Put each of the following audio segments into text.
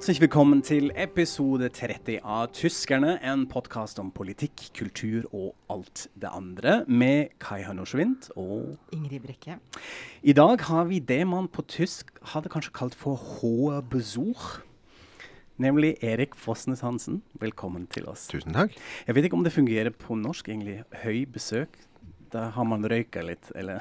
Herzlich willkommen til episode 30 av Tyskerne, en podkast om politikk, kultur og alt det andre, med Kai Hannoschwind og Ingrid Brekke. I dag har vi det man på tysk hadde kanskje kalt for hohe Besuch. Nemlig Erik Fossnes Hansen. Velkommen til oss. Tusen takk. Jeg vet ikke om det fungerer på norsk, egentlig. Høy besøk. Da har man røyka litt, eller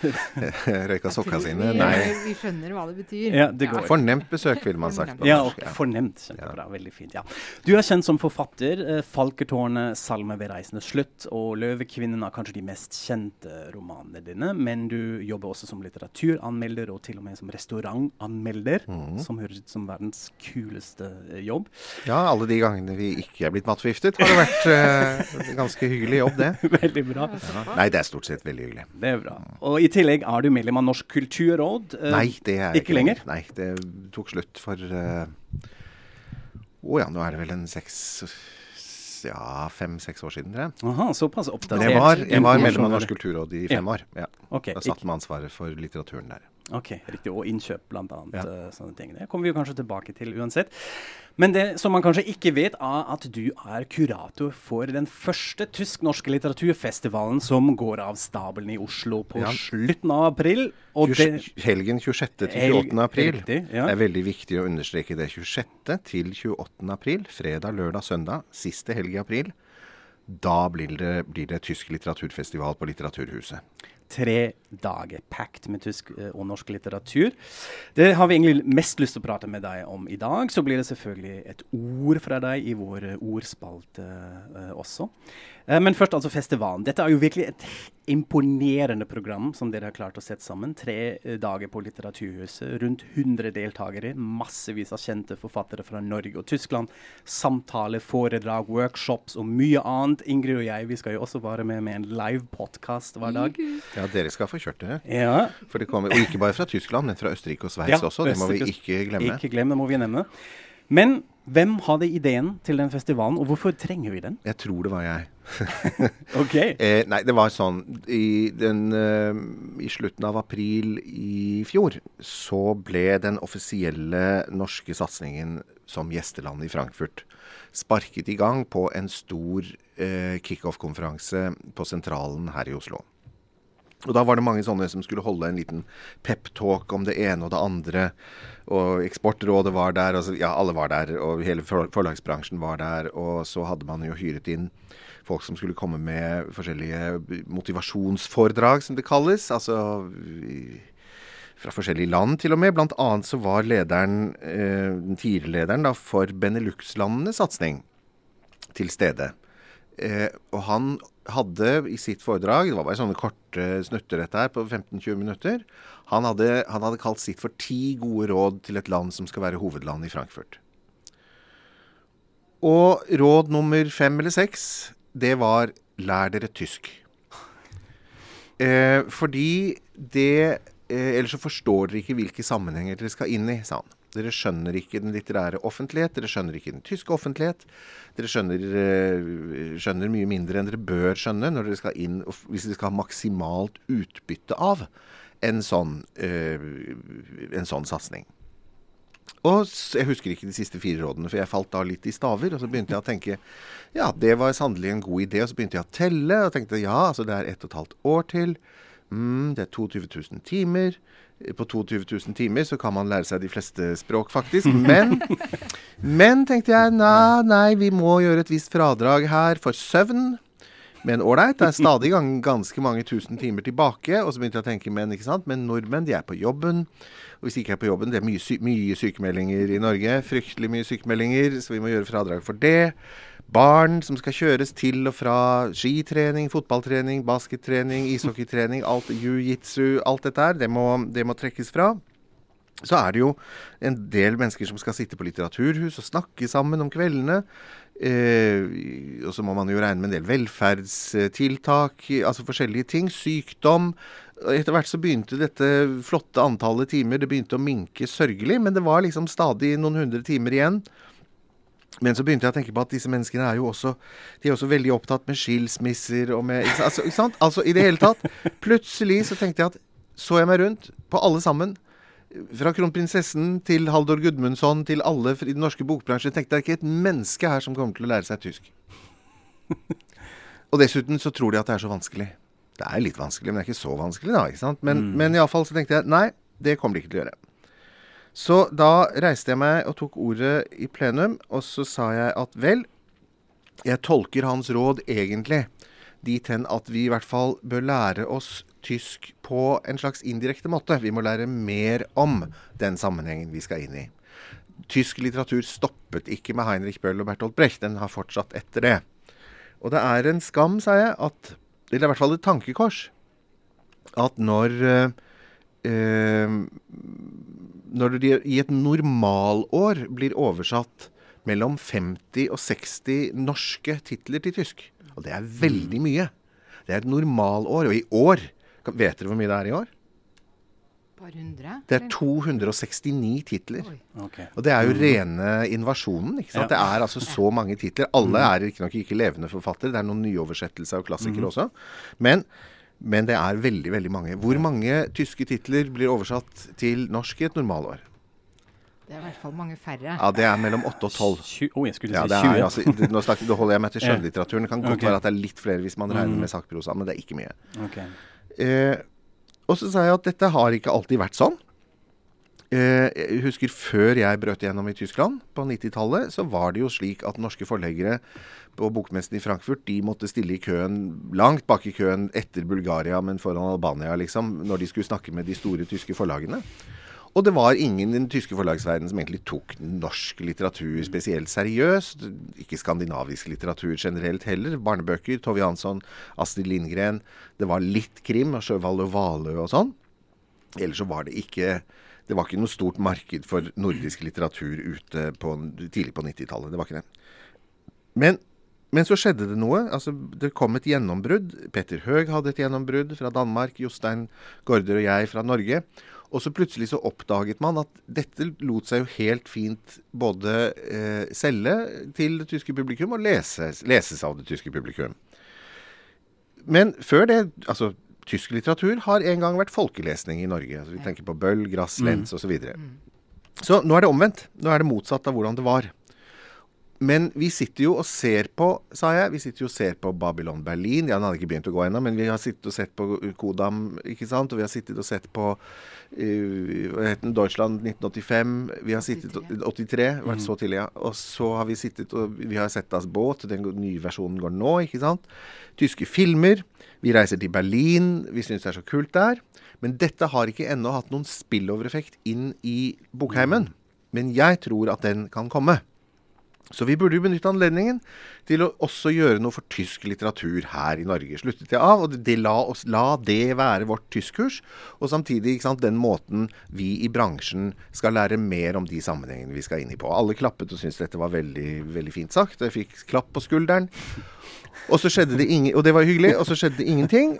Røyka sokka sine? Vi, Nei. vi skjønner hva det betyr. Ja, det går. Fornemt besøk, ville man sagt. Ja, og fornemt. Kjempebra. Veldig fint. ja. Du er kjent som forfatter. Eh, 'Falketårnet', 'Salme ved reisende slutt' og 'Løvekvinnen' er kanskje de mest kjente romanene dine. Men du jobber også som litteraturanmelder, og til og med som restaurantanmelder. mm. Som høres ut som verdens kuleste eh, jobb. Ja, alle de gangene vi ikke er blitt matforgiftet, har det vært eh, ganske hyggelig jobb, det. Veldig bra. Nei, det er stort sett veldig hyggelig. Det er bra. Og i tillegg er du medlem av Norsk kulturråd. Eh, Nei, det er ikke lenger? Nei, det tok slutt for Å ja, nå er det vel en seks Ja, fem-seks år siden, tror jeg. Aha, såpass oppdatert. Men jeg var, jeg var medlem av. Norsk kulturråd i fem Ja. år. Ja. Okay, da satt med ansvaret for litteraturen der. Ok, riktig. Og innkjøp, blant annet. Ja. eh, sånne ting. Det kommer vi jo kanskje tilbake til uansett. Men det som man kanskje ikke vet, er at du er kurator for den første tysk-norske litteraturfestivalen som går av stabelen i Oslo på Ja. slutten av april. Det, helgen 26. til 28. april. riktig, ja. Det er veldig viktig å understreke det. 26. til 28. april. Fredag, lørdag, søndag. Siste helg i april. Da blir det, blir det tysk litteraturfestival på Litteraturhuset. Tre dager packed med tysk eh, og norsk litteratur. Det har vi egentlig mest lyst til å prate med deg om i dag. Så blir det selvfølgelig et ord fra deg i vår ordspalte eh, også. Eh, men først altså festivalen. Dette er jo virkelig et imponerende program som dere har klart å sette sammen. Tre eh, dager på Litteraturhuset. Rundt 100 deltakere. Massevis av kjente forfattere fra Norge og Tyskland. Samtaler, foredrag, workshops og mye annet. Ingrid og jeg vi skal jo også være med med en live-podkast hver dag. Ja, dere skal få kjørt det. Ja, For det kommer, og ikke bare fra Tyskland, men fra Østerrike og Sveits også. Det må vi ikke glemme. Ikke glem, det må vi nevne. Men hvem hadde ideen til den festivalen, og hvorfor trenger vi den? Jeg tror det var jeg. Ok. Eh, nei, det var sånn i, den, eh, I slutten av april i fjor så ble den offisielle norske satsingen som gjesteland i Frankfurt sparket i gang på en stor eh, kickoff-konferanse på Sentralen her i Oslo. Og Da var det mange sånne som skulle holde en liten peptalk om det ene og det andre. Og Eksportrådet var der, og så, ja, alle var der, og hele forlagsbransjen var der. Og så hadde man jo hyret inn folk som skulle komme med forskjellige motivasjonsforedrag, som det kalles. Altså fra forskjellige land til og med. Blant annet så var lederen, eh, den tidligere lederen da, for Benelux-landenes satsing til stede. Eh, og han hadde i sitt foredrag, det var bare sånne korte snutter dette her, på 15-20 minutter, han hadde, han hadde kalt sitt for ti gode råd til et land som skal være hovedland i Frankfurt. Og råd nummer fem eller seks, det var lær dere tysk. Eh, fordi det eh, Ellers så forstår dere ikke hvilke sammenhenger dere skal inn i, sa han. Dere skjønner ikke den litterære offentlighet, dere skjønner ikke den tyske offentlighet. Dere skjønner, eh, skjønner mye mindre enn dere bør skjønne dere inn, hvis dere skal ha maksimalt utbytte av en sånn, eh, en sånn satsing. Og jeg husker ikke de siste fire rådene, for jeg falt da litt i staver. Og så begynte jeg å tenke ja, det var sannelig en god idé. Og så begynte jeg å telle, og tenkte ja, altså det er ett og et halvt år til. Mm, det er 22 000 timer. På 22 000 timer så kan man lære seg de fleste språk, faktisk. Men, men tenkte jeg nei, nei, vi må gjøre et visst fradrag her for søvn. Men ålreit, det er stadig gang, ganske mange tusen timer tilbake. Og så begynte jeg å tenke, men ikke sant, men nordmenn de er på jobben. Og hvis de ikke er på jobben, det er mye, sy mye sykemeldinger i Norge. Fryktelig mye sykemeldinger, så vi må gjøre fradrag for det. Barn som skal kjøres til og fra skitrening, fotballtrening, baskettrening, ishockeytrening, alt jiu-jitsu, alt dette her, det må, det må trekkes fra. Så er det jo en del mennesker som skal sitte på litteraturhus og snakke sammen om kveldene. Eh, og så må man jo regne med en del velferdstiltak, altså forskjellige ting. Sykdom. Etter hvert så begynte dette flotte antallet timer det begynte å minke sørgelig, men det var liksom stadig noen hundre timer igjen. Men så begynte jeg å tenke på at disse menneskene er jo også De er også veldig opptatt med skilsmisser og med ikke sant? Altså, altså i det hele tatt. Plutselig så tenkte jeg at Så jeg meg rundt på alle sammen. Fra kronprinsessen til Haldor Gudmundsson til alle i den norske bokbransjen tenkte det er ikke et menneske her som kommer til å lære seg tysk. Og dessuten så tror de at det er så vanskelig. Det er litt vanskelig, men det er ikke så vanskelig, da. ikke sant? Men, mm. men iallfall så tenkte jeg nei, det kommer de ikke til å gjøre. Så da reiste jeg meg og tok ordet i plenum, og så sa jeg at vel, jeg tolker hans råd egentlig dit hen at vi i hvert fall bør lære oss tysk på en slags indirekte måte. Vi må lære mer om den sammenhengen vi skal inn i. Tysk litteratur stoppet ikke med Heinrich Bøll og Bertolt Brecht. Den har fortsatt etter det. Og det er en skam, sa jeg, at Eller i hvert fall et tankekors. At når øh, Når det i et normalår blir oversatt mellom 50 og 60 norske titler til tysk, og det er veldig mye Det er et normalår. Og i år Vet dere hvor mye det er i år? Par hundre? Det er 269 titler. Okay. Og det er jo mm. rene invasjonen. ikke sant? Ja. Det er altså så mange titler. Alle mm. er riktignok ikke, ikke levende forfattere. Det er noen nyoversettelser og klassikere mm. også. Men, men, det er veldig, veldig mange. Hvor mange tyske titler blir oversatt til norsk i et normalår? Det er i hvert fall mange færre. Ja, det er mellom 8 og 12. Oh, jeg skulle ja, si 20. Er, altså, det, nå snakker, holder jeg meg til skjønnlitteraturen. Det kan godt okay. være at det er litt flere hvis man regner med sakprosa, men det er ikke mye. Okay. Eh, og så sa jeg at dette har ikke alltid vært sånn. Eh, jeg husker før jeg brøt igjennom i Tyskland på 90-tallet, så var det jo slik at norske forleggere på bokmessen i Frankfurt de måtte stille i køen langt bak i køen etter Bulgaria, men foran Albania, liksom, når de skulle snakke med de store tyske forlagene. Og det var ingen i den tyske forlagsverdenen som egentlig tok norsk litteratur spesielt seriøst. Ikke skandinavisk litteratur generelt heller. Barnebøker, Tove Jansson, Astrid Lindgren. Det var litt krim, Sjøvall og Valø og sånn. Ellers så var det ikke det var ikke noe stort marked for nordisk litteratur ute på, tidlig på 90-tallet. Det var ikke det. Men, men, så skjedde det noe. altså Det kom et gjennombrudd. Petter Høeg hadde et gjennombrudd fra Danmark. Jostein Gaarder og jeg fra Norge. Og så plutselig så oppdaget man at dette lot seg jo helt fint både eh, selge til det tyske publikum og leses, leses av det tyske publikum. Men før det Altså, tysk litteratur har en gang vært folkelesning i Norge. Altså, vi tenker på Bøll, Grass, Lenz mm. osv. Så, videre. mm. så nå er det omvendt. Nå er det motsatt av hvordan det var. Men vi sitter jo og ser på, sa jeg, vi sitter jo og ser på Babylon Berlin. Ja, den hadde ikke begynt å gå ennå, men vi har sittet og sett på Kodam, ikke sant. Og vi har sittet og sett på uh, hva het den, Deutschland 1985. Vi har sittet 83, 83 vært så tidlig, ja. Og så har vi sittet og vi har sett oss båt. Den nye versjonen går nå, ikke sant. Tyske filmer. Vi reiser til Berlin. Vi syns det er så kult der. Men dette har ikke ennå hatt noen spillover-effekt inn i bokheimen. Men jeg tror at den kan komme. Så vi burde jo benytte anledningen til å også gjøre noe for tysk litteratur her i Norge. Sluttet jeg av, og det, la, oss, la, det være vårt tyskkurs. Og samtidig sant, den måten vi i bransjen skal lære mer om de sammenhengene vi skal inn i på. Alle klappet og syntes dette var veldig, veldig fint sagt. Jeg fikk klapp på skulderen. Og så skjedde det ingen, og det var hyggelig, og så skjedde det ingenting.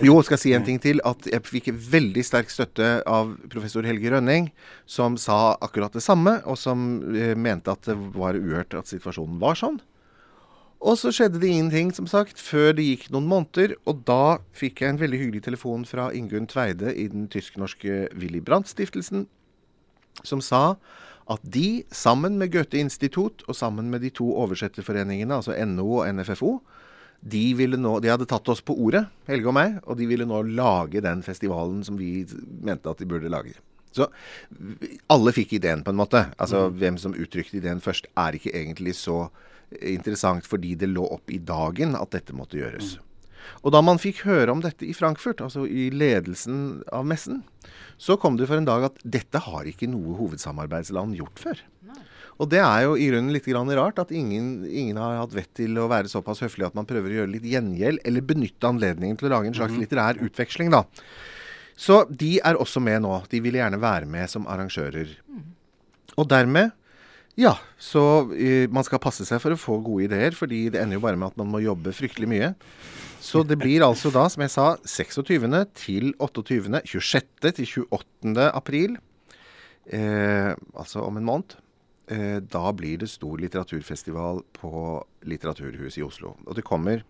Jo, skal jeg si en ting til. At jeg fikk veldig sterk støtte av professor Helge Rønning, som sa akkurat det samme, og som eh, mente at det var uhørt at situasjonen var sånn. Og så skjedde det ingenting, som sagt, før det gikk noen måneder. Og da fikk jeg en veldig hyggelig telefon fra Ingunn Tveide i den tysk-norske Willy Brandt-stiftelsen, som sa at de, sammen med Goethe-institutt og sammen med de to oversetterforeningene, altså NO og NFFO, de, nå, de, hadde tatt oss på ordet, Helge og meg, og de ville nå lage den festivalen som vi mente at de burde lage. Så alle fikk ideen, på en måte. Altså mm. Hvem som uttrykte ideen først, er ikke egentlig så interessant fordi det lå opp i dagen at dette måtte gjøres. Mm. Og da man fikk høre om dette i Frankfurt, altså i ledelsen av messen, så kom det for en dag at dette har ikke noe hovedsamarbeidsland gjort før. Og det er jo i grunnen litt rart at ingen, ingen, har hatt vett til å være såpass høflig at man prøver å gjøre litt gjengjeld, eller benytte anledningen til å lage en slags mhm. litterær utveksling, da. Så de er også med nå. De vil gjerne være med som arrangører. Mhm. Og dermed ja, så uh, man skal passe seg for å få gode ideer, fordi det ender jo bare med at man må jobbe fryktelig mye. Så det blir altså da, som jeg sa, 26. til 28. 26. til 28. april. Eh, altså om en måned. Eh, da blir det stor litteraturfestival på Litteraturhuset i Oslo. Og det kommer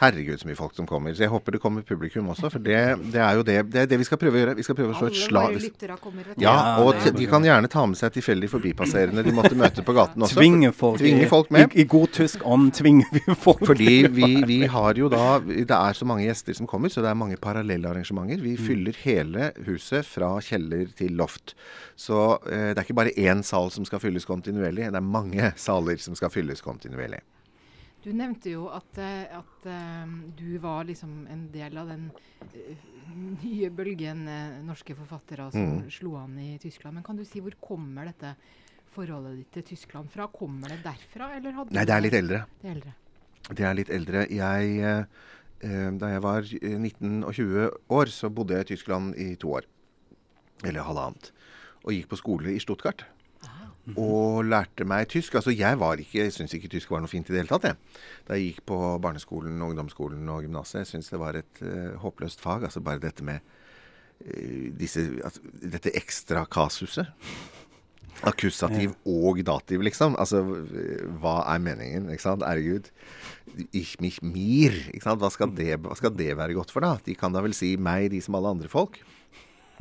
Herregud, så mye folk som kommer. Så jeg håper det kommer publikum også, for det, det er jo det, det, er det vi skal prøve å gjøre. Vi skal prøve å slå et Alle slag våre lyttere kommer, vet. Ja, og t- de kan gjerne ta med seg tilfeldig forbipasserende de måtte møte på gaten også. Tvinge folk, Tvinge folk med. I, I god tysk ånd tvinger vi folk. Fordi vi, vi har jo da Det er så mange gjester som kommer, så det er mange parallelle arrangementer. Vi fyller hele huset fra kjeller til loft. Så eh, det er ikke bare én sal som skal fylles kontinuerlig, det er mange saler som skal fylles kontinuerlig. Du nevnte jo at, eh, at eh, du var liksom en del av den eh, nye bølgen norske forfattere som Mm. slo an i Tyskland. Men kan du si hvor kommer dette forholdet ditt til Tyskland fra? Kommer det derfra, eller hadde Nei, det er litt eldre. Det er eldre. Det er litt eldre. Jeg, da jeg var eh, 19 og 20 år, så bodde jeg i Tyskland i to år. Eller halvannet. Og gikk på skole i Stuttgart. Og lærte meg tysk. Altså jeg var ikke, jeg syns ikke tysk var noe fint i det hele tatt. Jeg. Da jeg gikk på barneskolen, ungdomsskolen og gymnaset. Jeg syns det var et uh, håpløst fag. Altså bare dette med uh, disse, altså, dette ekstra kasuset. Akkusativ og dativ, liksom. Altså, hva er meningen? Ikke sant? Herregud. Ich mich mir. Ikke sant? Hva, skal det, hva skal det være godt for, da? De kan da vel si meg, de som alle andre folk.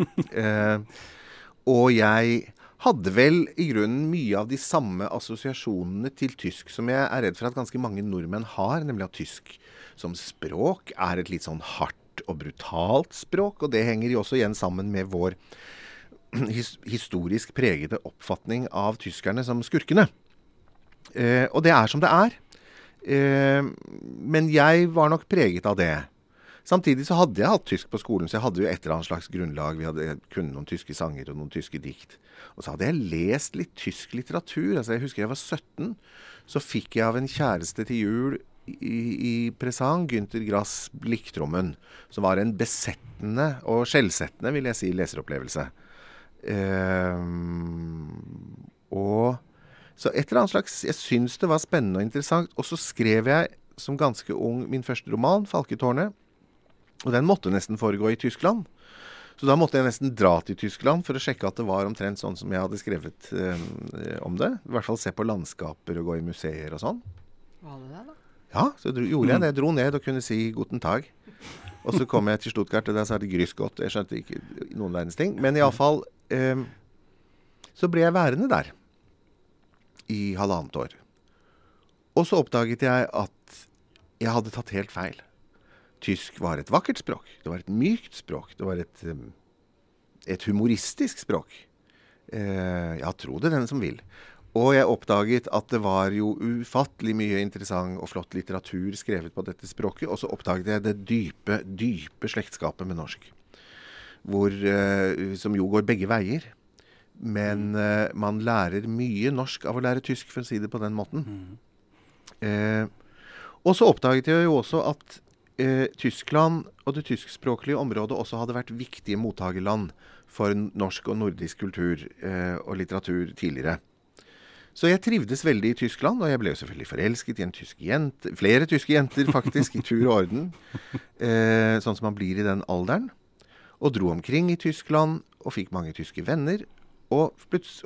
uh, og jeg hadde vel i grunnen mye av de samme assosiasjonene til tysk som jeg er redd for at ganske mange nordmenn har, nemlig at tysk som språk er et litt sånn hardt og brutalt språk. Og det henger jo også igjen sammen med vår his historisk pregede oppfatning av tyskerne som skurkene. Eh, og det er som det er. Eh, men jeg var nok preget av det. Samtidig så hadde jeg hatt tysk på skolen, så jeg hadde jo et eller annet slags grunnlag. Vi hadde kunne noen tyske sanger og noen tyske dikt. Og så hadde jeg lest litt tysk litteratur. Altså Jeg husker jeg var 17. Så fikk jeg av en kjæreste til jul i, i presang Gynter Grass 'Blikktrommen', som var en besettende og skjellsettende, vil jeg si, leseropplevelse. Ehm, og så et eller annet slags Jeg syns det var spennende og interessant. Og så skrev jeg som ganske ung min første roman, 'Falketårnet'. Og den måtte nesten foregå i Tyskland. Så da måtte jeg nesten dra til Tyskland for å sjekke at det var omtrent sånn som jeg hadde skrevet eh, om det. I hvert fall se på landskaper og gå i museer og sånn. Var det det, da? Ja, så dro, gjorde jeg det. Jeg dro ned og kunne si 'guten tag'. Og så kom jeg til Stuttgart, og der sa de 'grüß godt'. Jeg skjønte ikke noen verdens ting. Men iallfall eh, Så ble jeg værende der i halvannet år. Og så oppdaget jeg at jeg hadde tatt helt feil. Tysk var et vakkert språk. Det var et mykt språk. Det var et, et humoristisk språk. Eh, ja, tro det den som vil. Og jeg oppdaget at det var jo ufattelig mye interessant og flott litteratur skrevet på dette språket. Og så oppdaget jeg det dype, dype slektskapet med norsk. Hvor, eh, som jo går begge veier. Men eh, man lærer mye norsk av å lære tysk, for å si det på den måten. Eh, og så oppdaget jeg jo også at eh, Tyskland og det tyskspråklige området også hadde vært viktige mottakerland for norsk og nordisk kultur eh, og litteratur tidligere. Så jeg trivdes veldig i Tyskland, og jeg ble jo selvfølgelig forelsket i en tysk jente. Flere tyske jenter, faktisk, i tur og orden. Eh, sånn som man blir i den alderen. Og dro omkring i Tyskland og fikk mange tyske venner. Og,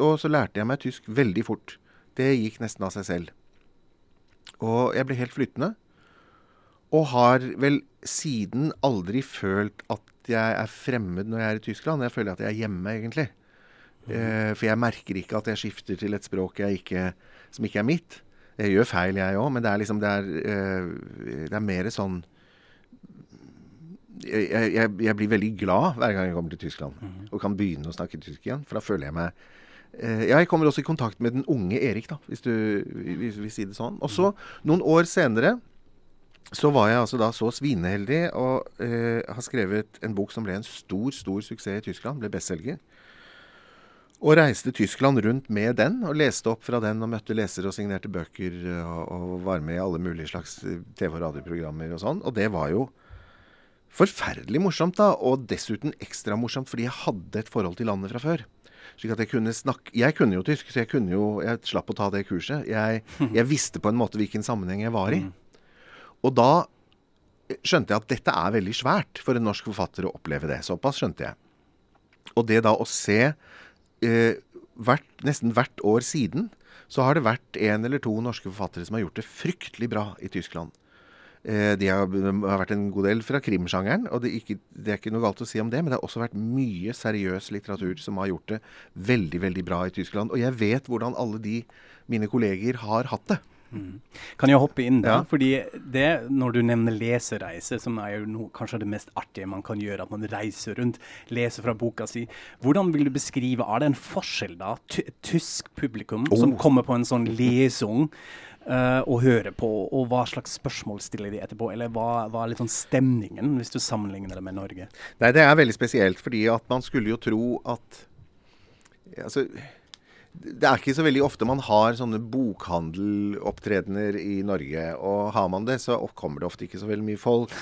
og så lærte jeg meg tysk veldig fort. Det gikk nesten av seg selv. Og jeg ble helt flytende. Og har vel siden aldri følt at jeg er fremmed når jeg er i Tyskland. Jeg føler at jeg er hjemme, egentlig. Eh, for jeg merker ikke at jeg skifter til et språk ikke, som ikke er mitt. Jeg gjør feil, jeg òg, men det er liksom det er, eh, det er mer sånn jeg, jeg, jeg blir veldig glad hver gang jeg kommer til Tyskland og kan begynne å snakke tysk igjen. For da føler jeg meg eh, Jeg kommer også i kontakt med den unge Erik, da, hvis du vil, vil si det sånn. Og så, noen år senere, så var jeg altså da så svineheldig og eh, har skrevet en bok som ble en stor, stor suksess i Tyskland. Ble bestselger. Og reiste Tyskland rundt med den, og leste opp fra den og møtte lesere og signerte bøker og, og var med i alle mulige slags eh, TV- og radioprogrammer og sånn. Og det var jo forferdelig morsomt, da. Og dessuten ekstra morsomt fordi jeg hadde et forhold til landet fra før. Slik at jeg kunne snakke Jeg kunne jo tysk, så jeg kunne jo Jeg slapp å ta det kurset. Jeg, jeg visste på en måte hvilken sammenheng jeg var i. Og da skjønte jeg at dette er veldig svært for en norsk forfatter å oppleve det. Såpass skjønte jeg. Og det da å se eh, hvert, nesten hvert år siden, så har det vært en eller to norske forfattere som har gjort det fryktelig bra i Tyskland. Eh, de har, de har vært en god del fra krimsjangeren, og det, ikke, det, er ikke noe galt å si om det. Men det har også vært mye seriøs litteratur som har gjort det veldig, veldig bra i Tyskland. Og jeg vet hvordan alle de mine kolleger har hatt det. Mm. Kan jeg hoppe inn da? Ja. Fordi det, Når du nevner lesereise, som er jo noe, kanskje det mest artige man kan gjøre, at man reiser rundt, leser fra boka si. Hvordan vil du beskrive, Er det en forskjell, da? Ty tysk publikum Oh. som kommer på en sånn lesung uh, og hører på, og hva slags spørsmål stiller de etterpå? Eller hva, hva er litt sånn stemningen, hvis du sammenligner det med Norge? Nei, det er veldig spesielt, fordi at man skulle jo tro at Altså det er ikke så veldig ofte man har sånne bokhandelopptredener i Norge. Og har man det, så kommer det ofte ikke så veldig mye folk.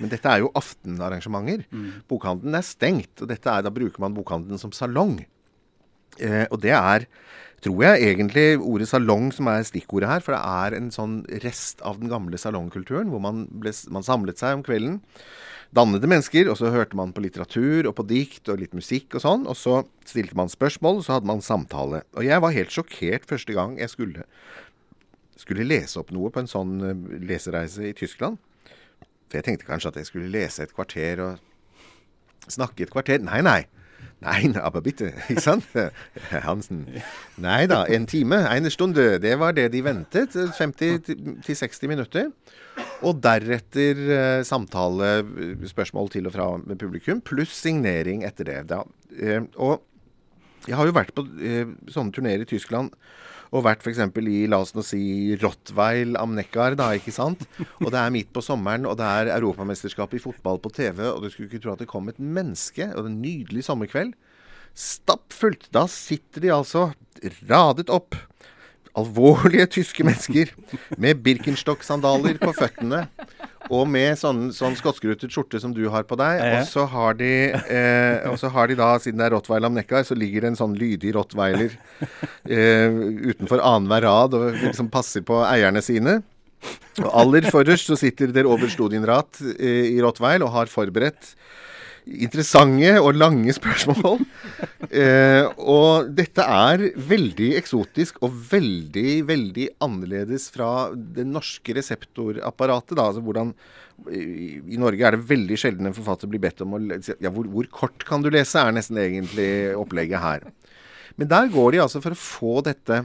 Men dette er jo aftenarrangementer. Bokhandelen er stengt, og dette er, da bruker man bokhandelen som salong. Eh, og det er, tror jeg, egentlig ordet salong som er stikkordet her. For det er en sånn rest av den gamle salongkulturen, hvor man, ble, man samlet seg om kvelden. Dannede mennesker, og så hørte man på litteratur og på dikt og litt musikk og sånn. Og så stilte man spørsmål, og så hadde man samtale. Og jeg var helt sjokkert første gang jeg skulle, skulle lese opp noe på en sånn eh, lesereise i Tyskland. For jeg tenkte kanskje at jeg skulle lese et kvarter og snakke et kvarter. Nei, nei. Nei, aber bitte. Ikke sant? Hansen. Nei da, en time, en stunde. Det var det de ventet. 50-60 minutter. Og deretter eh, samtale, eh, spørsmål til og fra med publikum, pluss signering etter det. Da. Eh, og jeg har jo vært på eh, sånne turneer i Tyskland. Og vært f.eks. i la oss nå si Rottweil am Neckar, da, ikke sant. Og det er midt på sommeren, og det er Europamesterskapet i fotball på TV. Og du skulle ikke tro at det kom et menneske, og det er en nydelig sommerkveld. Stappfullt. Da sitter de altså radet opp. Alvorlige tyske mennesker med Birkenstock-sandaler på føttene. Og med sånn, sånn skotskruttet skjorte som du har på deg. Ja. Og så har de eh, og så har de da, siden det er Rottweiler om Neckar, så ligger det en sånn lydig rottweiler eh, utenfor annenhver rad og liksom passer på eierne sine. Og aller forrest så sitter der Oberstudienrat eh, i Rottweil og har forberedt interessante og lange spørsmål. Eh, og dette er veldig eksotisk og veldig, veldig annerledes fra det norske reseptorapparatet. Da. Altså hvordan i, I Norge er det veldig sjelden en forfatter blir bedt om å ja, hvor, hvor kort kan du lese, er nesten egentlig opplegget her. Men der går de altså for å få dette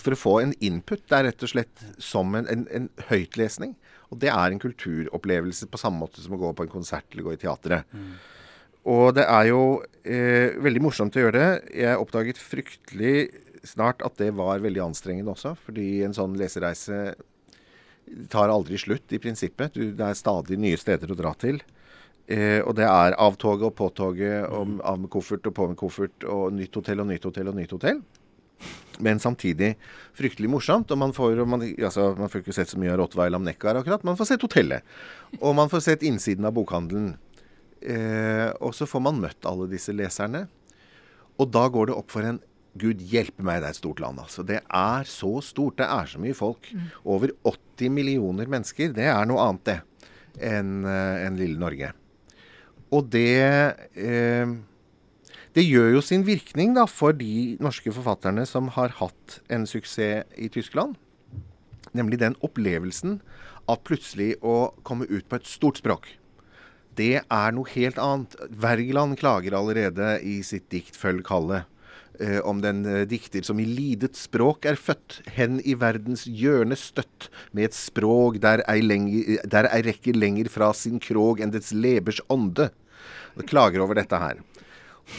For å få en input. Det er rett og slett som en, en, en høytlesning. Og det er en kulturopplevelse på samme måte som å gå på en konsert eller gå i teatret. Og det er jo eh, veldig morsomt å gjøre det. Jeg oppdaget fryktelig snart at det var veldig anstrengende også. Fordi en sånn lesereise tar aldri slutt, i prinsippet. Du, det er stadig nye steder å dra til. Eh, og det er av toget og på toget, og av med koffert og på med koffert, og nytt hotell og nytt hotell og nytt hotell. Men samtidig fryktelig morsomt. Og man får, man, altså, man får ikke sett så mye av Rottweil am Neckar akkurat. Man får sett hotellet. Og man får sett innsiden av bokhandelen. Eh, og så får man møtt alle disse leserne. Og da går det opp for en Gud hjelpe meg, det er et stort land, altså. Det er så stort. Det er så mye folk. Over 80 millioner mennesker. Det er noe annet, det, enn en lille Norge. Og det eh, det gjør jo sin virkning da, for de norske forfatterne som har hatt en suksess i Tyskland. Nemlig den opplevelsen av plutselig å komme ut på et stort språk. Det er noe helt annet. Wergeland klager allerede i sitt dikt 'Følg kallet' eh, om den eh, dikter som i lidet språk er født, hen i verdens hjørne støtt, med et språk der ei, lenger, der ei rekker lenger fra sin krog enn dets lebers ånde. Og klager over dette her.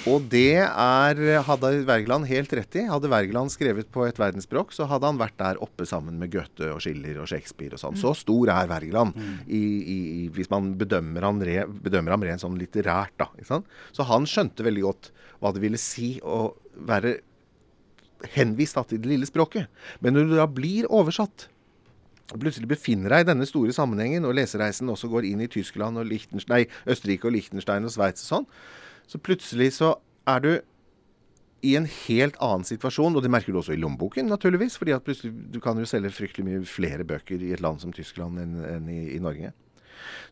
Og det er, hadde Wergeland helt rett i. Hadde Wergeland skrevet på et verdensspråk, så hadde han vært der oppe sammen med Goethe og Schiller og Shakespeare og sånn. Så stor er Wergeland, i, hvis man bedømmer ham, re, bedømmer ham rent sånn litterært. da? Så han skjønte veldig godt hva det ville si å være henvist da, til det lille språket. Men når du da blir oversatt, plutselig befinner deg i denne store sammenhengen, og lesereisen også går inn i Tyskland og Liechtenstein, nei, Østerrike og Liechtenstein og Sveits og sånn, så plutselig så er du i en helt annen situasjon, og det merker du også i lommeboken, naturligvis. fordi at plutselig du kan jo selge fryktelig mye flere bøker i et land som Tyskland enn, enn i, i Norge.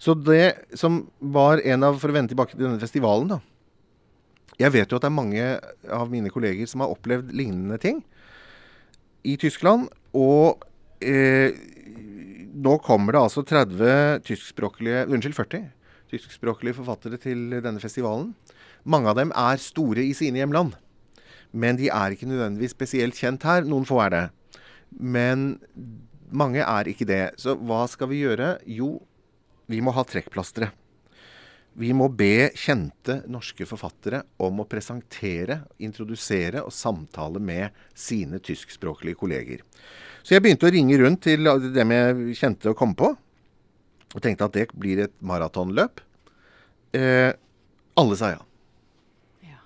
Så det som var en av For å vende tilbake til denne festivalen, da. Jeg vet jo at det er mange av mine kolleger som har opplevd lignende ting i Tyskland. Og eh, nå kommer det altså 30 tyskspråklige Unnskyld, 40 tyskspråklige forfattere til denne festivalen. Mange av dem er store i sine hjemland. Men de er ikke nødvendigvis spesielt kjent her. Noen få er det. Men mange er ikke det. Så hva skal vi gjøre? Jo, vi må ha trekkplastere. Vi må be kjente norske forfattere om å presentere, introdusere og samtale med sine tyskspråklige kolleger. Så jeg begynte å ringe rundt til dem jeg kjente og kom på. Og tenkte at det blir et maratonløp. Eh, alle sa ja. Ja.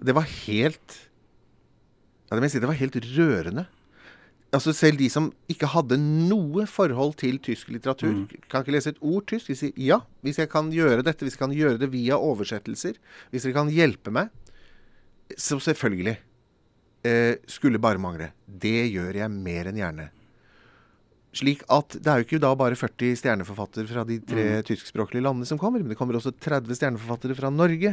Det var helt ja, det, si, det var helt rørende. Altså Selv de som ikke hadde noe forhold til tysk litteratur, kan ikke lese et ord tysk. De sier ja, hvis jeg kan gjøre dette, hvis jeg kan gjøre det via oversettelser, hvis dere kan hjelpe meg, så selvfølgelig. Eh, skulle bare mangle. Det gjør jeg mer enn gjerne. Slik at det er jo ikke da bare 40 stjerneforfattere fra de tre tyskspråklige landene som kommer, men det kommer også 30 stjerneforfattere fra Norge.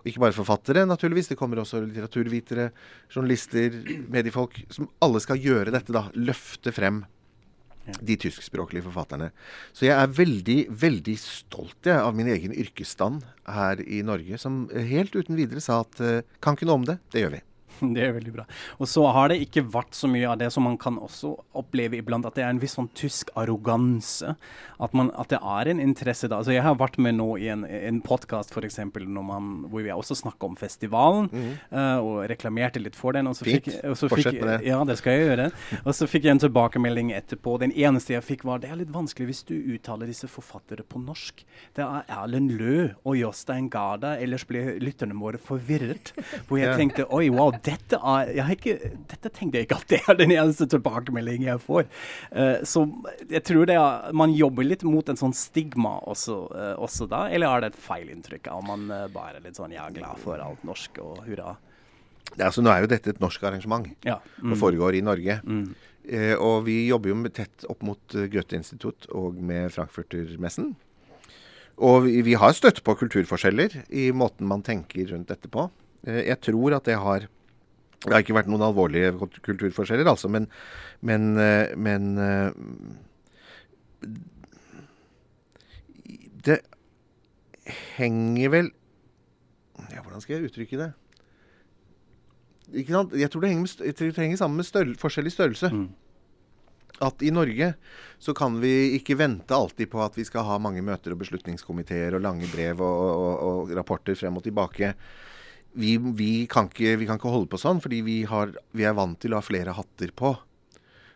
Og ikke bare forfattere, naturligvis. Det kommer også litteraturvitere, journalister, mediefolk, som alle skal gjøre dette, da. Løfte frem de tyskspråklige forfatterne. Så jeg er veldig, veldig stolt jeg, av min egen yrkesstand her i Norge, som helt uten videre sa at eh, kan ikke noe om det, det gjør vi. Det er veldig bra. Og så har det ikke vært så mye av det som man kan også oppleve iblant, at det er en viss sånn tysk arroganse. At, man, at det er en interesse da. Altså Jeg har vært med nå i en, en podkast hvor vi også snakka om festivalen, eh, og reklamerte litt for den. Og så Fint. fikk, og så Fortsett med det. Ja, det skal jeg gjøre. Og så fikk jeg en tilbakemelding etterpå. Den eneste jeg fikk, var det er litt vanskelig hvis du uttaler disse forfattere på norsk. Det er Erlend Løe og Jostein Garda, ellers blir lytterne våre forvirret. Hvor jeg tenkte oi, wow, dette er jeg har ikke, Dette tenkte jeg ikke at det er den eneste tilbakemeldingen jeg får. Uh, så jeg tror det er, man jobber litt mot en sånn stigma også, uh, også da, eller er det et feilinntrykk? Er man uh, bare litt sånn ja, glad for alt norsk og hurra? Er, altså, nå er jo dette et norsk arrangement. Ja. og foregår i Norge. Mm. Og vi jobber jo med, tett opp mot Goethe-institutt og med Frankfurtermessen. Og vi, vi har støtt på kulturforskjeller i måten man tenker rundt dette på. Jeg tror at det har Det har ikke vært noen alvorlige kulturforskjeller, altså, men Men, eh, men eh, Det henger vel ja, Hvordan skal jeg uttrykke det? Ikke sant? Jeg tror det henger, med, tror det henger sammen med størrel, forskjellig størrelse. Mm. At i Norge så kan vi ikke vente alltid på at vi skal ha mange møter og beslutningskomiteer og lange brev og, og, og rapporter frem og tilbake. Vi, vi, kan ikke, vi kan ikke holde på sånn, fordi vi, har, vi er vant til å ha flere hatter på.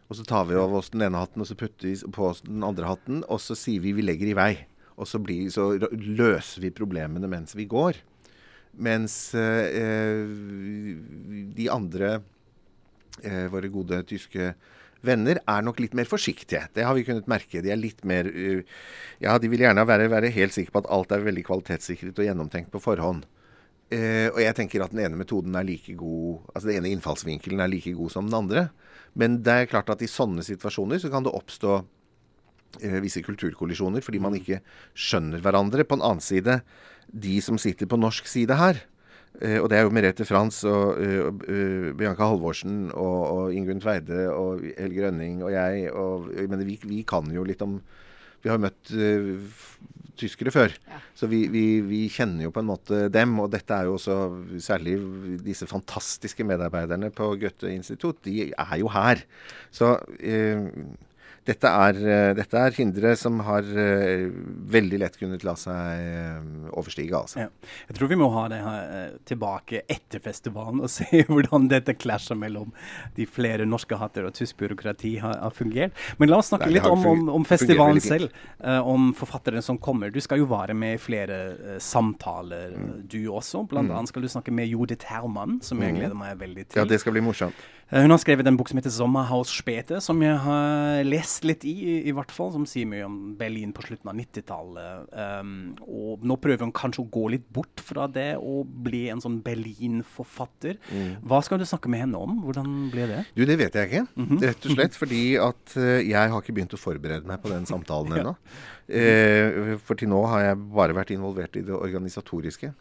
Og så tar vi av oss den ene hatten, og så putter vi på oss den andre hatten, og så sier vi vi legger i vei. Og så, blir, så løser vi problemene mens vi går. Mens eh, eh, de andre, eh, våre gode tyske venner, er nok litt mer forsiktige. Det har vi kunnet merke. De er litt mer uh, Ja, de vil gjerne være, være helt sikre på at alt er veldig kvalitetssikret og gjennomtenkt på forhånd. Eh, og jeg tenker at den ene metoden er like god Altså den ene innfallsvinkelen er like god som den andre. Men det er klart at i sånne situasjoner så kan det oppstå uh, visse kulturkollisjoner fordi man ikke skjønner hverandre. På den annen side, de som sitter på norsk side her, uh, og det er jo Merete Frans og Bianca Halvorsen og, og Ingunn Tveide og Helge Rønning og jeg og jeg mener, vi, vi kan jo litt om Vi har jo møtt tyskere før. Ja. Så vi, vi, vi kjenner jo på en måte dem. Og dette er jo også særlig disse fantastiske medarbeiderne på Goethe-institutt. De er jo her. Så eh, dette, er, eh, dette er hindre som har eh, veldig lett kunnet la seg eh, overstige, altså. Ja. Jeg tror vi må ha det her tilbake etter festivalen og se hvordan dette klasjer mellom de flere norske hatter og tysk byråkrati har, har fungert. Men la oss snakke Nei, litt om, om, om festivalen selv. om forfatteren som kommer. Du skal jo være med i flere samtaler, Mm. du også. Blant annet skal du snakke med Judith Herman, som jeg gleder meg veldig til. Ja, det skal bli morsomt. Eh, Hun har skrevet en bok som heter 'Sommerhaus Spete', som jeg har lest litt i, i, hvert fall. Som sier mye om Berlin på slutten av 90-tallet. Um, og nå prøver hun kanskje å gå litt bort fra det og bli en sånn Berlin-forfatter. Hva skal du snakke med henne om? Hvordan ble det? Du, det vet jeg ikke. Rett og slett fordi at eh, jeg har ikke begynt å forberede meg på den samtalen ennå. Eh, for til nå har jeg bare vært involvert i det organisatoriske.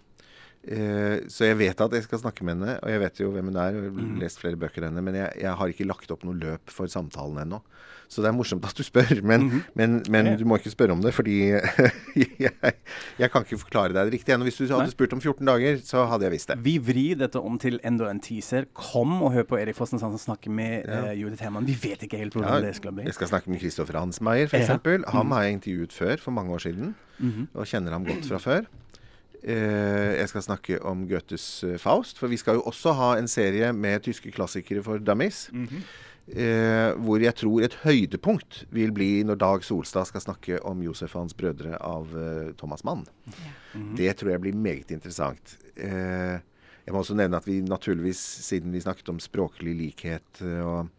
Eh, så jeg vet at jeg skal snakke med henne, og jeg vet jo hvem hun er. og Jeg har lest flere bøker enn henne, men jeg, jeg har ikke lagt opp noe løp for samtalen ennå. Så det er morsomt at du spør, men, men, men du må ikke spørre om det, fordi jeg, jeg kan ikke forklare deg det riktig ennå. Hvis du hadde spurt om 14 dager, så hadde jeg visst det. Vi vrir dette om til enda en teaser. Kom og hør på Erik Fossen som snakker med Ja. eh, Judith Herman. Vi vet ikke helt hvordan Ja, det skal bli. Jeg skal snakke med Kristoffer Hansmeier, Ja. f.eks. Han har jeg intervjuet før, for mange år siden, Mhm. og kjenner ham godt fra før. Eh, jeg skal snakke om Goethes eh, Faust, for vi skal jo også ha en serie med tyske klassikere for dummies. Mhm. Eh, hvor jeg tror et høydepunkt vil bli når Dag Solstad skal snakke om Josef og hans brødre av eh, Thomas Mann. Mhm. Det tror jeg blir meget interessant. Eh, jeg må også nevne at vi naturligvis, siden vi snakket om språklig likhet og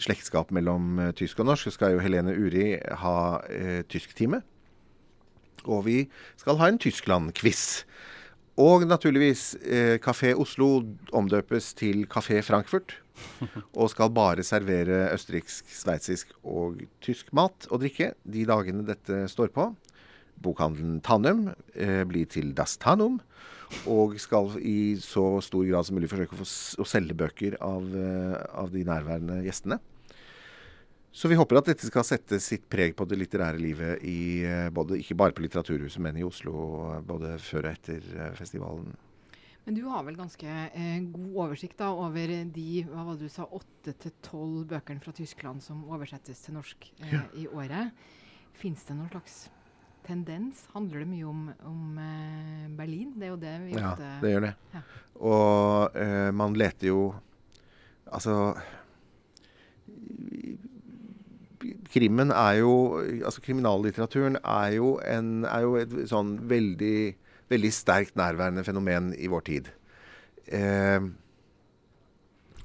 slektskap mellom eh, tysk og norsk, så skal jo Helene Uri ha eh, tysktime. Og vi skal ha en Tyskland-quiz. Og naturligvis, eh, Kafé Oslo omdøpes til Kafé Frankfurt. Og skal bare servere østerriksk, sveitsisk og tysk mat og drikke de dagene dette står på. Bokhandelen Tannum eh, blir til Das Tannum. Og skal i så stor grad som mulig forsøke å, få å selge bøker av, eh, av de nærværende gjestene. Så vi håper at dette skal sette sitt preg på det litterære livet i eh, både, ikke bare på Litteraturhuset, men i Oslo både før og etter eh, festivalen. Men du har vel ganske eh, god oversikt da over de hva var det du sa, åtte til tolv bøkene fra Tyskland som oversettes til norsk eh, i året. Fins det noen slags tendens? Handler det mye om, om eh, Berlin? Det er jo det vi Ja, det gjør det. Ja. Og eh, man leter jo Altså Krimmen er jo Altså kriminallitteraturen er jo, en, er jo et sånn veldig, veldig sterkt nærværende fenomen i vår tid. Eh,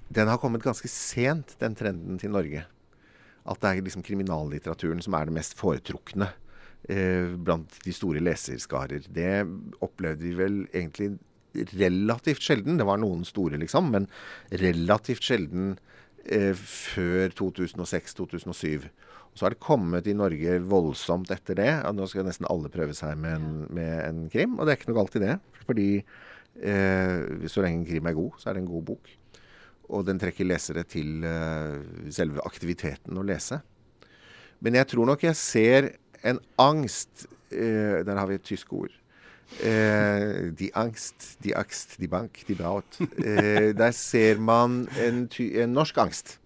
den har kommet ganske sent, den trenden til Norge. At det er liksom kriminallitteraturen som er det mest foretrukne eh, blant de store leserskarer. Det opplevde vi vel egentlig relativt sjelden. Det var noen store, liksom, men relativt sjelden eh, før 2006-2007. Så har det kommet i Norge voldsomt etter det. Nå skal nesten alle prøve seg med en, med en krim, og det er ikke noe galt i det. Fordi eh, så lenge en krim er god, så er det en god bok. Og den trekker lesere til eh, selve aktiviteten å lese. Men jeg tror nok jeg ser en angst eh, Der har vi et tysk ord. Eh, die Angst, die Angst, die Bank, die Braut. Eh, der ser man en, ty en norsk angst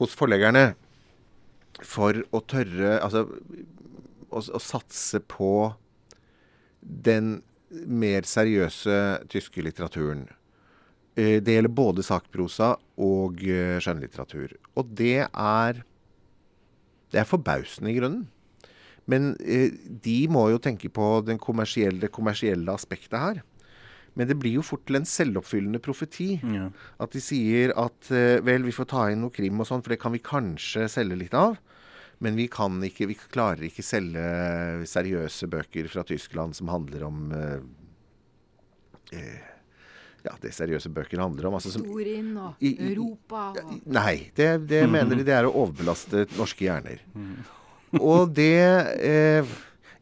hos forleggerne for å tørre Altså å, å satse på den mer seriøse tyske litteraturen. Eh, det gjelder både sakprosa og eh, skjønnlitteratur. Og det er Det er forbausende, i grunnen. Men eh, de må jo tenke på den kommersielle, det kommersielle aspektet her. Men det blir jo fort til en selvoppfyllende profeti. Ja. At de sier at eh, vel, vi får ta inn noe krim og sånn, for det kan vi kanskje selge litt av. Men vi kan ikke, vi klarer ikke selge seriøse bøker fra Tyskland som handler om eh, eh, Ja, det seriøse bøker handler om. Altså, som, Historien og I- i- Europa og Nei, det, det mener de det er å overbelaste norske hjerner. Og det eh,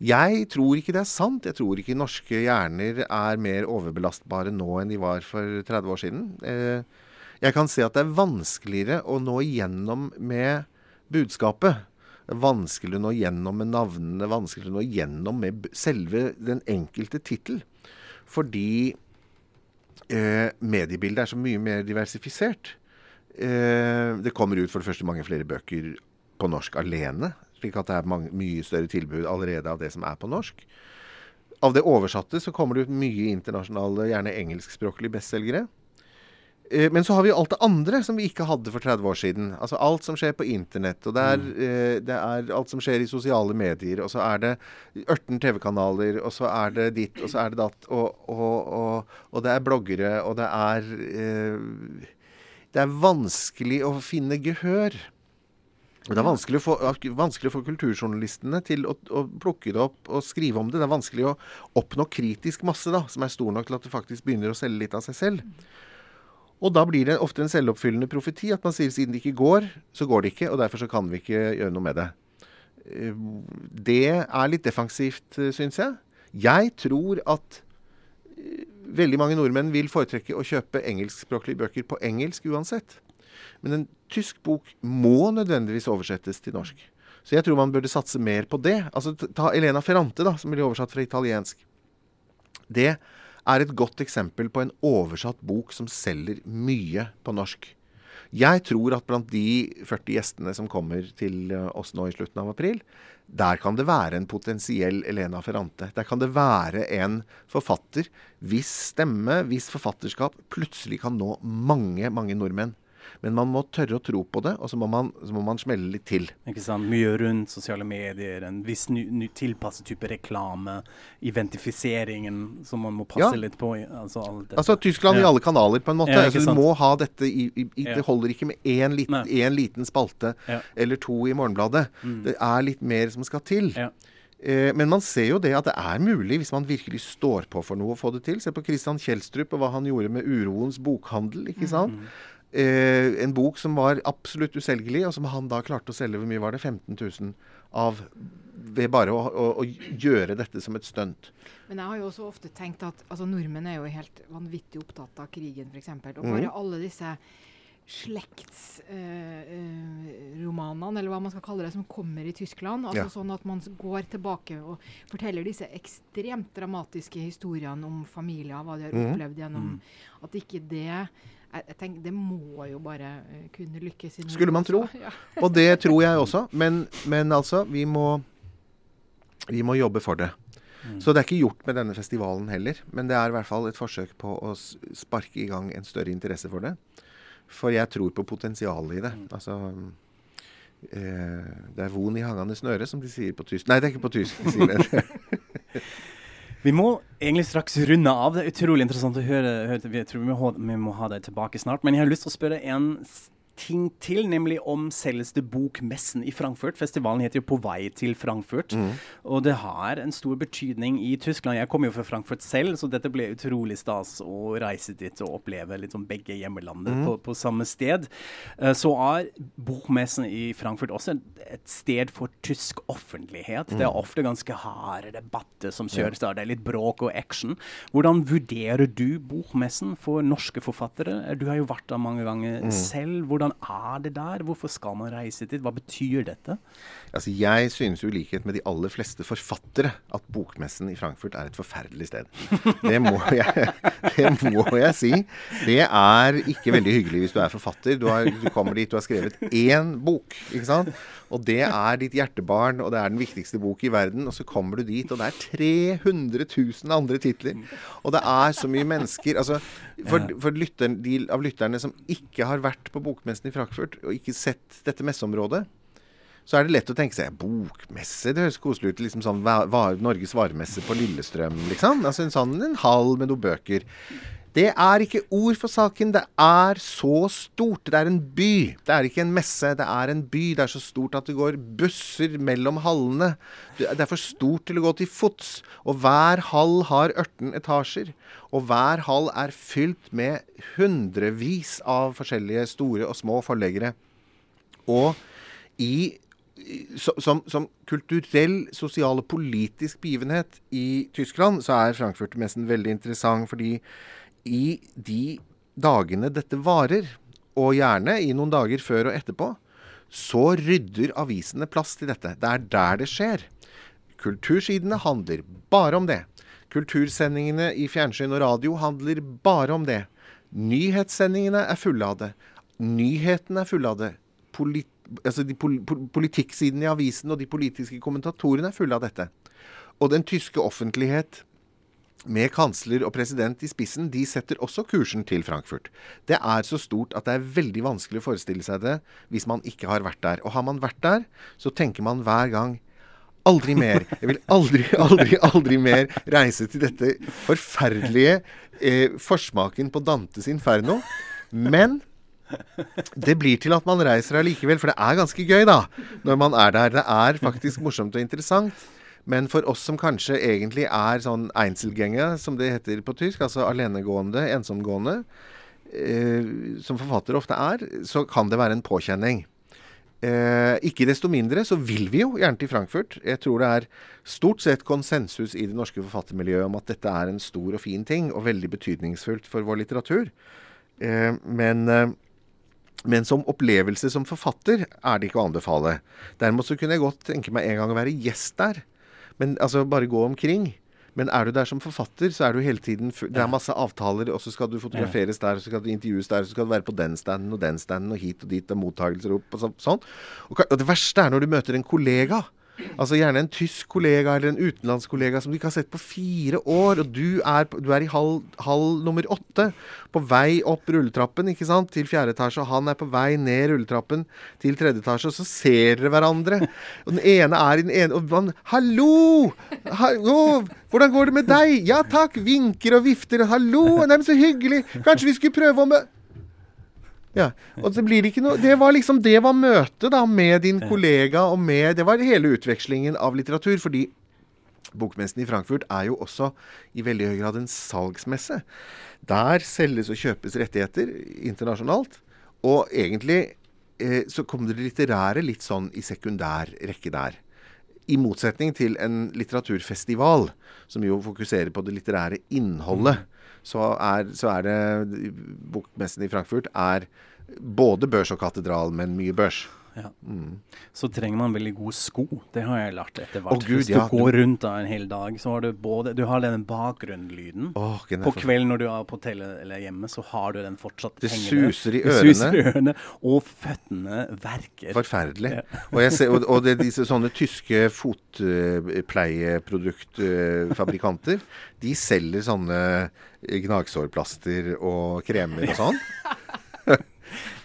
Jeg tror ikke det er sant. Jeg tror ikke norske hjerner er mer overbelastbare nå enn de var for 30 år siden. Eh, jeg kan se at det er vanskeligere å nå igjennom med budskapet. Vanskelig å nå gjennom med navnene, vanskelig å nå gjennom med selve den enkelte tittel. Fordi eh, mediebildet er så mye mer diversifisert. Det kommer ut for det første mange flere bøker på norsk alene. Slik at det er mange, mye større tilbud allerede av det som er på norsk. Av det oversatte så kommer det ut mye internasjonale, gjerne engelskspråklige bestselgere. Eh, Men så har vi jo alt det andre som vi ikke hadde for 30 år siden. Altså alt som skjer på internett, og det er, mm. det er alt som skjer i sosiale medier, og så er det 18 TV-kanaler, og så er det ditt, og så er det datt, og, og, og, og det er bloggere, og det er eh, Det er vanskelig å finne gehør. Det er vanskelig å få, vanskelig å få kulturjournalistene til å, å plukke det opp og skrive om det. Det er vanskelig å oppnå kritisk masse da, som er stor nok til at det faktisk begynner å selge litt av seg selv. Og da blir det ofte en selvoppfyllende profeti at man sier siden det ikke går, så går det ikke, og derfor så kan vi ikke gjøre noe med det. Eh, Det er litt defensivt, syns jeg. Jeg tror at eh, veldig mange nordmenn vil foretrekke å kjøpe engelskspråklige bøker på engelsk uansett. Men en tysk bok må nødvendigvis oversettes til norsk. Så jeg tror man burde satse mer på det. Altså Ta Elena Ferrante, da, som blir oversatt fra italiensk. Det er et godt eksempel på en oversatt bok som selger mye på norsk. Jeg tror at blant de 40 gjestene som kommer til eh, oss nå i slutten av april, der kan det være en potensiell Elena Ferrante. Der kan det være en forfatter hvis stemme, hvis forfatterskap, plutselig kan nå mange, mange nordmenn. Men man må tørre å tro på det, og så må man, så må man smelle litt til. Ikke sant? Mye rundt sosiale medier, en viss ny, ny tilpasset type reklame, identifiseringen som man må passe Ja. litt på. Altså, alt. Altså Tyskland i alle kanaler, på en måte. Ja, altså, du må ha dette i, i, Ja. Det holder ikke med én liten, én liten spalte Ja. eller to i Morgenbladet. Mm. Det er litt mer som skal til. Ja. Eh, men man ser jo det at det er mulig, hvis man virkelig står på for noe, å få det til. Se på Christian Kjelstrup og hva han gjorde med Uroens bokhandel. ikke sant? Mm. Eh, en bok som var absolutt uselgelig, og som han da klarte å selge hvor mye var det? 15 000 av ved bare å, å, å gjøre dette som et stunt. Men jeg har jo også ofte tenkt at altså, nordmenn er jo helt vanvittig opptatt av krigen, f.eks. Og bare bare alle disse slektsromanene, eller hva man skal kalle det, som kommer i Tyskland. Altså Ja. sånn at man går tilbake og forteller disse ekstremt dramatiske historiene om familier, hva de har Mhm. opplevd gjennom Mm. At ikke det jeg, jeg tenker, Det må jo bare eh, kunne lykkes. i Norge Skulle man tro. Ja. Og det tror jeg også. Men, men altså, vi må, vi må jobbe for det. Mm. Så det er ikke gjort med denne festivalen heller. Men det er i hvert fall et forsøk på å sparke i gang en større interesse for det. For jeg tror på potensialet i det. Mm. Altså eh, Det er von i hangende snøre, som de sier på tysk. Nei, det er ikke på tysk. De sier det. Vi må egentlig straks runde av. Det er utrolig interessant å høre. høre jeg tror vi må, ha, vi deg tilbake snart. Men jeg har lyst til å spørre en ting til, nemlig om selveste bokmessen i Frankfurt. Festivalen heter jo På vei til Frankfurt. Mm. Og det har en stor betydning i Tyskland. Jeg kommer jo fra Frankfurt selv, så dette ble utrolig stas å reise dit og oppleve liksom begge hjemmelandet Mm. på, på samme sted. Eh, så er bokmessen i Frankfurt også et- sted for tysk offentlighet. Det er ofte ganske harde debatter som kjøres der. Det er litt bråk og action. Hvordan vurderer du bokmessen for norske forfattere? Du har jo vært der mange ganger selv. Hvordan er det der? Hvorfor skal man reise dit? Hva betyr dette? Altså, jeg synes jo i likhet med de aller fleste forfattere at bokmessen i Frankfurt er et forferdelig sted. Det må jeg, det må jeg si. Det er ikke veldig hyggelig hvis du er forfatter. Du, har, du kommer dit, du har skrevet én bok, ikke sant? Og det er ditt hjertebarn, og det er den viktigste bok i verden. Og så kommer du dit, og det er 300 000 andre titler. Og det er så mye mennesker. Altså, for for lytteren, de av lytterne som ikke har vært på bokmessen i Frankfurt, og ikke sett dette messeområdet, så er det lett å tenke seg bokmesse. Det høres koselig ut. liksom sånn va va Norges varemesse på Lillestrøm, liksom. Altså en sånn en hall med noen bøker. Det er ikke ord for saken. Det er så stort. Det er en by. Det er ikke en messe. Det er en by. Det er så stort at det går busser mellom hallene. Det er for stort til å gå til fots. Og hver hall har 18 etasjer. Og hver hall er fylt med hundrevis av forskjellige store og små forleggere. Og i, som, som kulturell, sosial og politisk begivenhet i Tyskland, så er Frankfurt-messen veldig interessant. Fordi i de dagene dette varer, og gjerne i noen dager før og etterpå, så rydder avisene plass til dette. Det er der det skjer. Kultursidene handler bare om det. Kultursendingene i fjernsyn og radio handler bare om det. Nyhetssendingene er fulle av det. Nyhetene er fulle av det. Polit altså de pol pol politikksiden i avisen og de politiske kommentatorene er fulle av dette. Og den tyske offentlighet med kansler og president i spissen, de setter også kursen til Frankfurt. Det er så stort at det er veldig vanskelig å forestille seg det hvis man ikke har vært der. Og har man vært der, så tenker man hver gang Aldri mer. Jeg vil aldri, aldri, aldri mer reise til dette forferdelige eh, forsmaken på Dantes Inferno. Men det blir til at man reiser allikevel, for det er ganske gøy, da, når man er der. Det er faktisk morsomt og interessant. Men for oss som kanskje egentlig er sånn einzelgänger, som det heter på tysk, altså alenegående, ensomgående, eh, som forfattere ofte er, så kan det være en påkjenning. Eh, ikke desto mindre så vil vi jo gjerne til Frankfurt. Jeg tror det er stort sett konsensus i det norske forfattermiljøet om at dette er en stor og fin ting, og veldig betydningsfullt for vår litteratur. Eh, men, eh, men som opplevelse som forfatter er det ikke å anbefale. Derimot så kunne jeg godt tenke meg en gang å være gjest der. Men altså bare gå omkring. Men er du der som forfatter, så er du hele tiden Det er masse avtaler, og så skal du fotograferes der, og så skal du intervjues der, og så skal du være på den standen og den standen, og hit og dit, og mottagelser opp og så, sånn. Og, og det verste er når du møter en kollega Altså gjerne en tysk kollega eller en utenlandskollega som du ikke har sett på fire år, og du er, du er i halv, halv, nummer åtte, på vei opp rulletrappen ikke sant, til fjerde etasje, og han er på vei ned rulletrappen til tredje etasje, og så ser dere hverandre. Og den ene er i den ene og man, 'Hallo! Hallo! Hvordan går det med deg?' 'Ja takk.' Vinker og vifter. 'Hallo! Nei, men så hyggelig. Kanskje vi skulle prøve å møte ja, og Det blir ikke noe Det var liksom Det var møtet da med din kollega og med Det var hele utvekslingen av litteratur. Fordi Bokmessen i Frankfurt er jo også i veldig høy grad en salgsmesse. Der selges og kjøpes rettigheter internasjonalt. Og egentlig eh, så kommer det litterære litt sånn i sekundær rekke der. I motsetning til en litteraturfestival, som jo fokuserer på det litterære innholdet. Mm så er, så er det Bokmessen i Frankfurt er både børs og katedral, men mye børs. Ja. Mm. Så trenger man veldig gode sko. Det har jeg lært etter hvert. Oh, Gud, Hvis du ja, går rundt da en hel dag, så har du både Du har den bakgrunnlyden. Oh, på kvelden når du er på hotellet eller hjemme, så har du den fortsatt. det. Suser i ørene. Det suser i ørene. Og føttene verker. Forferdelig. Ja. Og, ser, og, og det, disse sånne tyske fotpleieproduktfabrikanter, de selger sånne gnagsårplaster og kremer og sånn.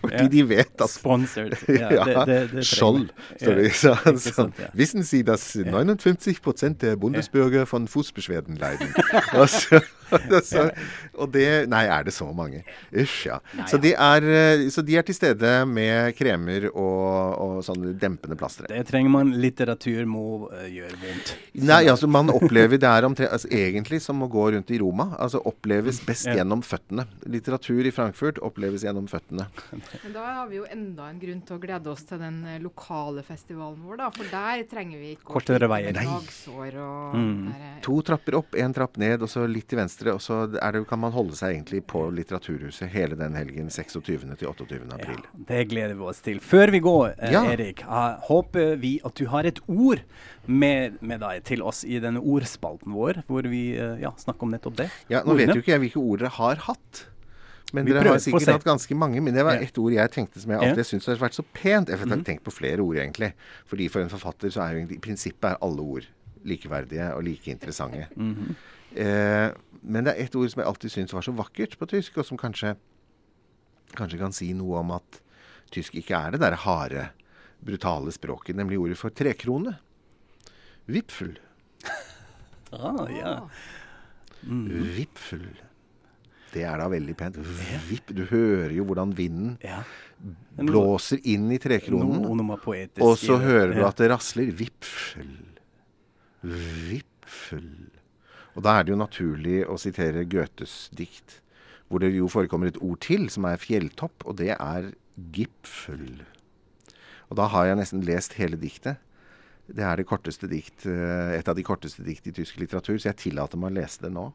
Fordi de vet at Sponsored. Ja, det, det, det Skjold, står det. Så, Wissen Sie, dass 59 der Bundesbürger von Fußbeschwerden leiden? altså, så, og det Nei, er det så mange? Usj, ja. Så de, er, eh, så de er til stede med kremer og, og sånne dempende plastre. Det trenger man. Litteratur må uh, gjøre vondt. Nei, altså man opplever det er omtrent altså, egentlig som å gå rundt i Roma. Altså oppleves best ja. gjennom føttene. Litteratur i Frankfurt oppleves gjennom føttene. Men da har vi jo enda en grunn til å glede oss til den eh, lokale festivalen vår, da. For der trenger vi ikke Kortere veier. Nei. Mm. To trapper opp, én trapp ned, og så litt til venstre. Og så det, kan man holde seg egentlig på Litteraturhuset hele den helgen 26. til 28. april. Ja, det gleder vi oss til. Før vi går, eh, ja. Erik, håper vi at du har et ord med, med, deg til oss i denne ordspalten vår, hvor vi uh, ja, snakker om nettopp det. Ja, Nå Ordene. vet jo ikke jeg hvilke ord dere har hatt. Men dere har sikkert hatt ganske mange. Men det var ett ord jeg tenkte som jeg alltid syns har vært så pent. Jeg har mm. tenkt på flere ord, egentlig. Fordi for en forfatter så er jo i prinsippet er alle ord likeverdige og like interessante. Mm -hmm. eh, men det er ett ord som jeg alltid syns var så vakkert på tysk, og som kanskje, kanskje kan si noe om at tysk ikke er det derre harde, brutale språket, nemlig ordet for trekrone. Vipfel. ah, ja. Mm. Vipfel. Det er da veldig pent. Vipp. Du hører jo hvordan vinden ja. blåser inn i trekronen. No, no, og så hører du at det rasler. Vipfel. Vipfel. Og da er det jo naturlig å sitere Goethes dikt, hvor det jo forekommer et ord til, som er fjelltopp, og det er gipfel. Og da har jeg nesten lest hele diktet. Det er det korteste dikt, eh, et av de korteste dikt i tysk litteratur, så jeg tillater meg å lese det nå.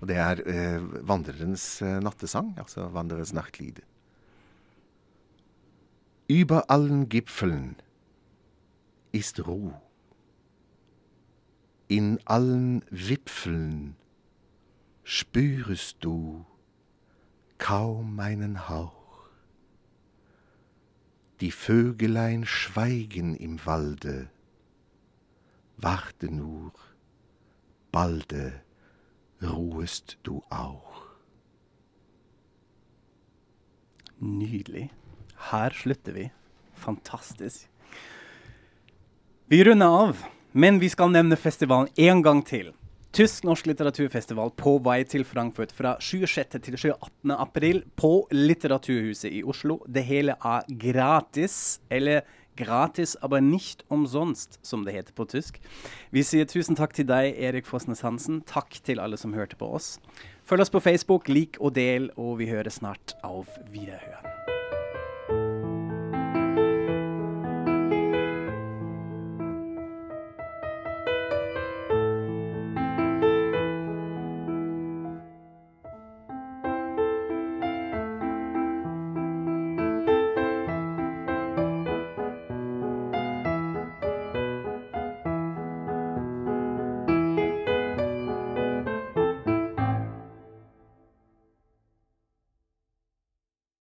Og det er eh, vandrerens eh, nattesang, altså Wanderers Nachtlied. Über allen Gipfeln ist Ruhe. In allen Wipfeln spürest du kaum meinen Hauch. Die Vögelein schweigen im Walde, warte nur, balde ruhest du auch. Nydelig. Her slutter vi. Fantastisk. Vi runder av. Men vi skal nevne festivalen én gang til. Tysk-norsk litteraturfestival på vei til Frankfurt fra 26. til 28. april på Litteraturhuset i Oslo. Det hele er gratis, eller gratis, aber nicht umsonst, som det heter på tysk. Vi sier tusen takk til deg, Erik Fosnes Hansen. Takk til alle som hørte på oss. Følg oss på Facebook, lik og del, og vi hører snart av Wiederhøren.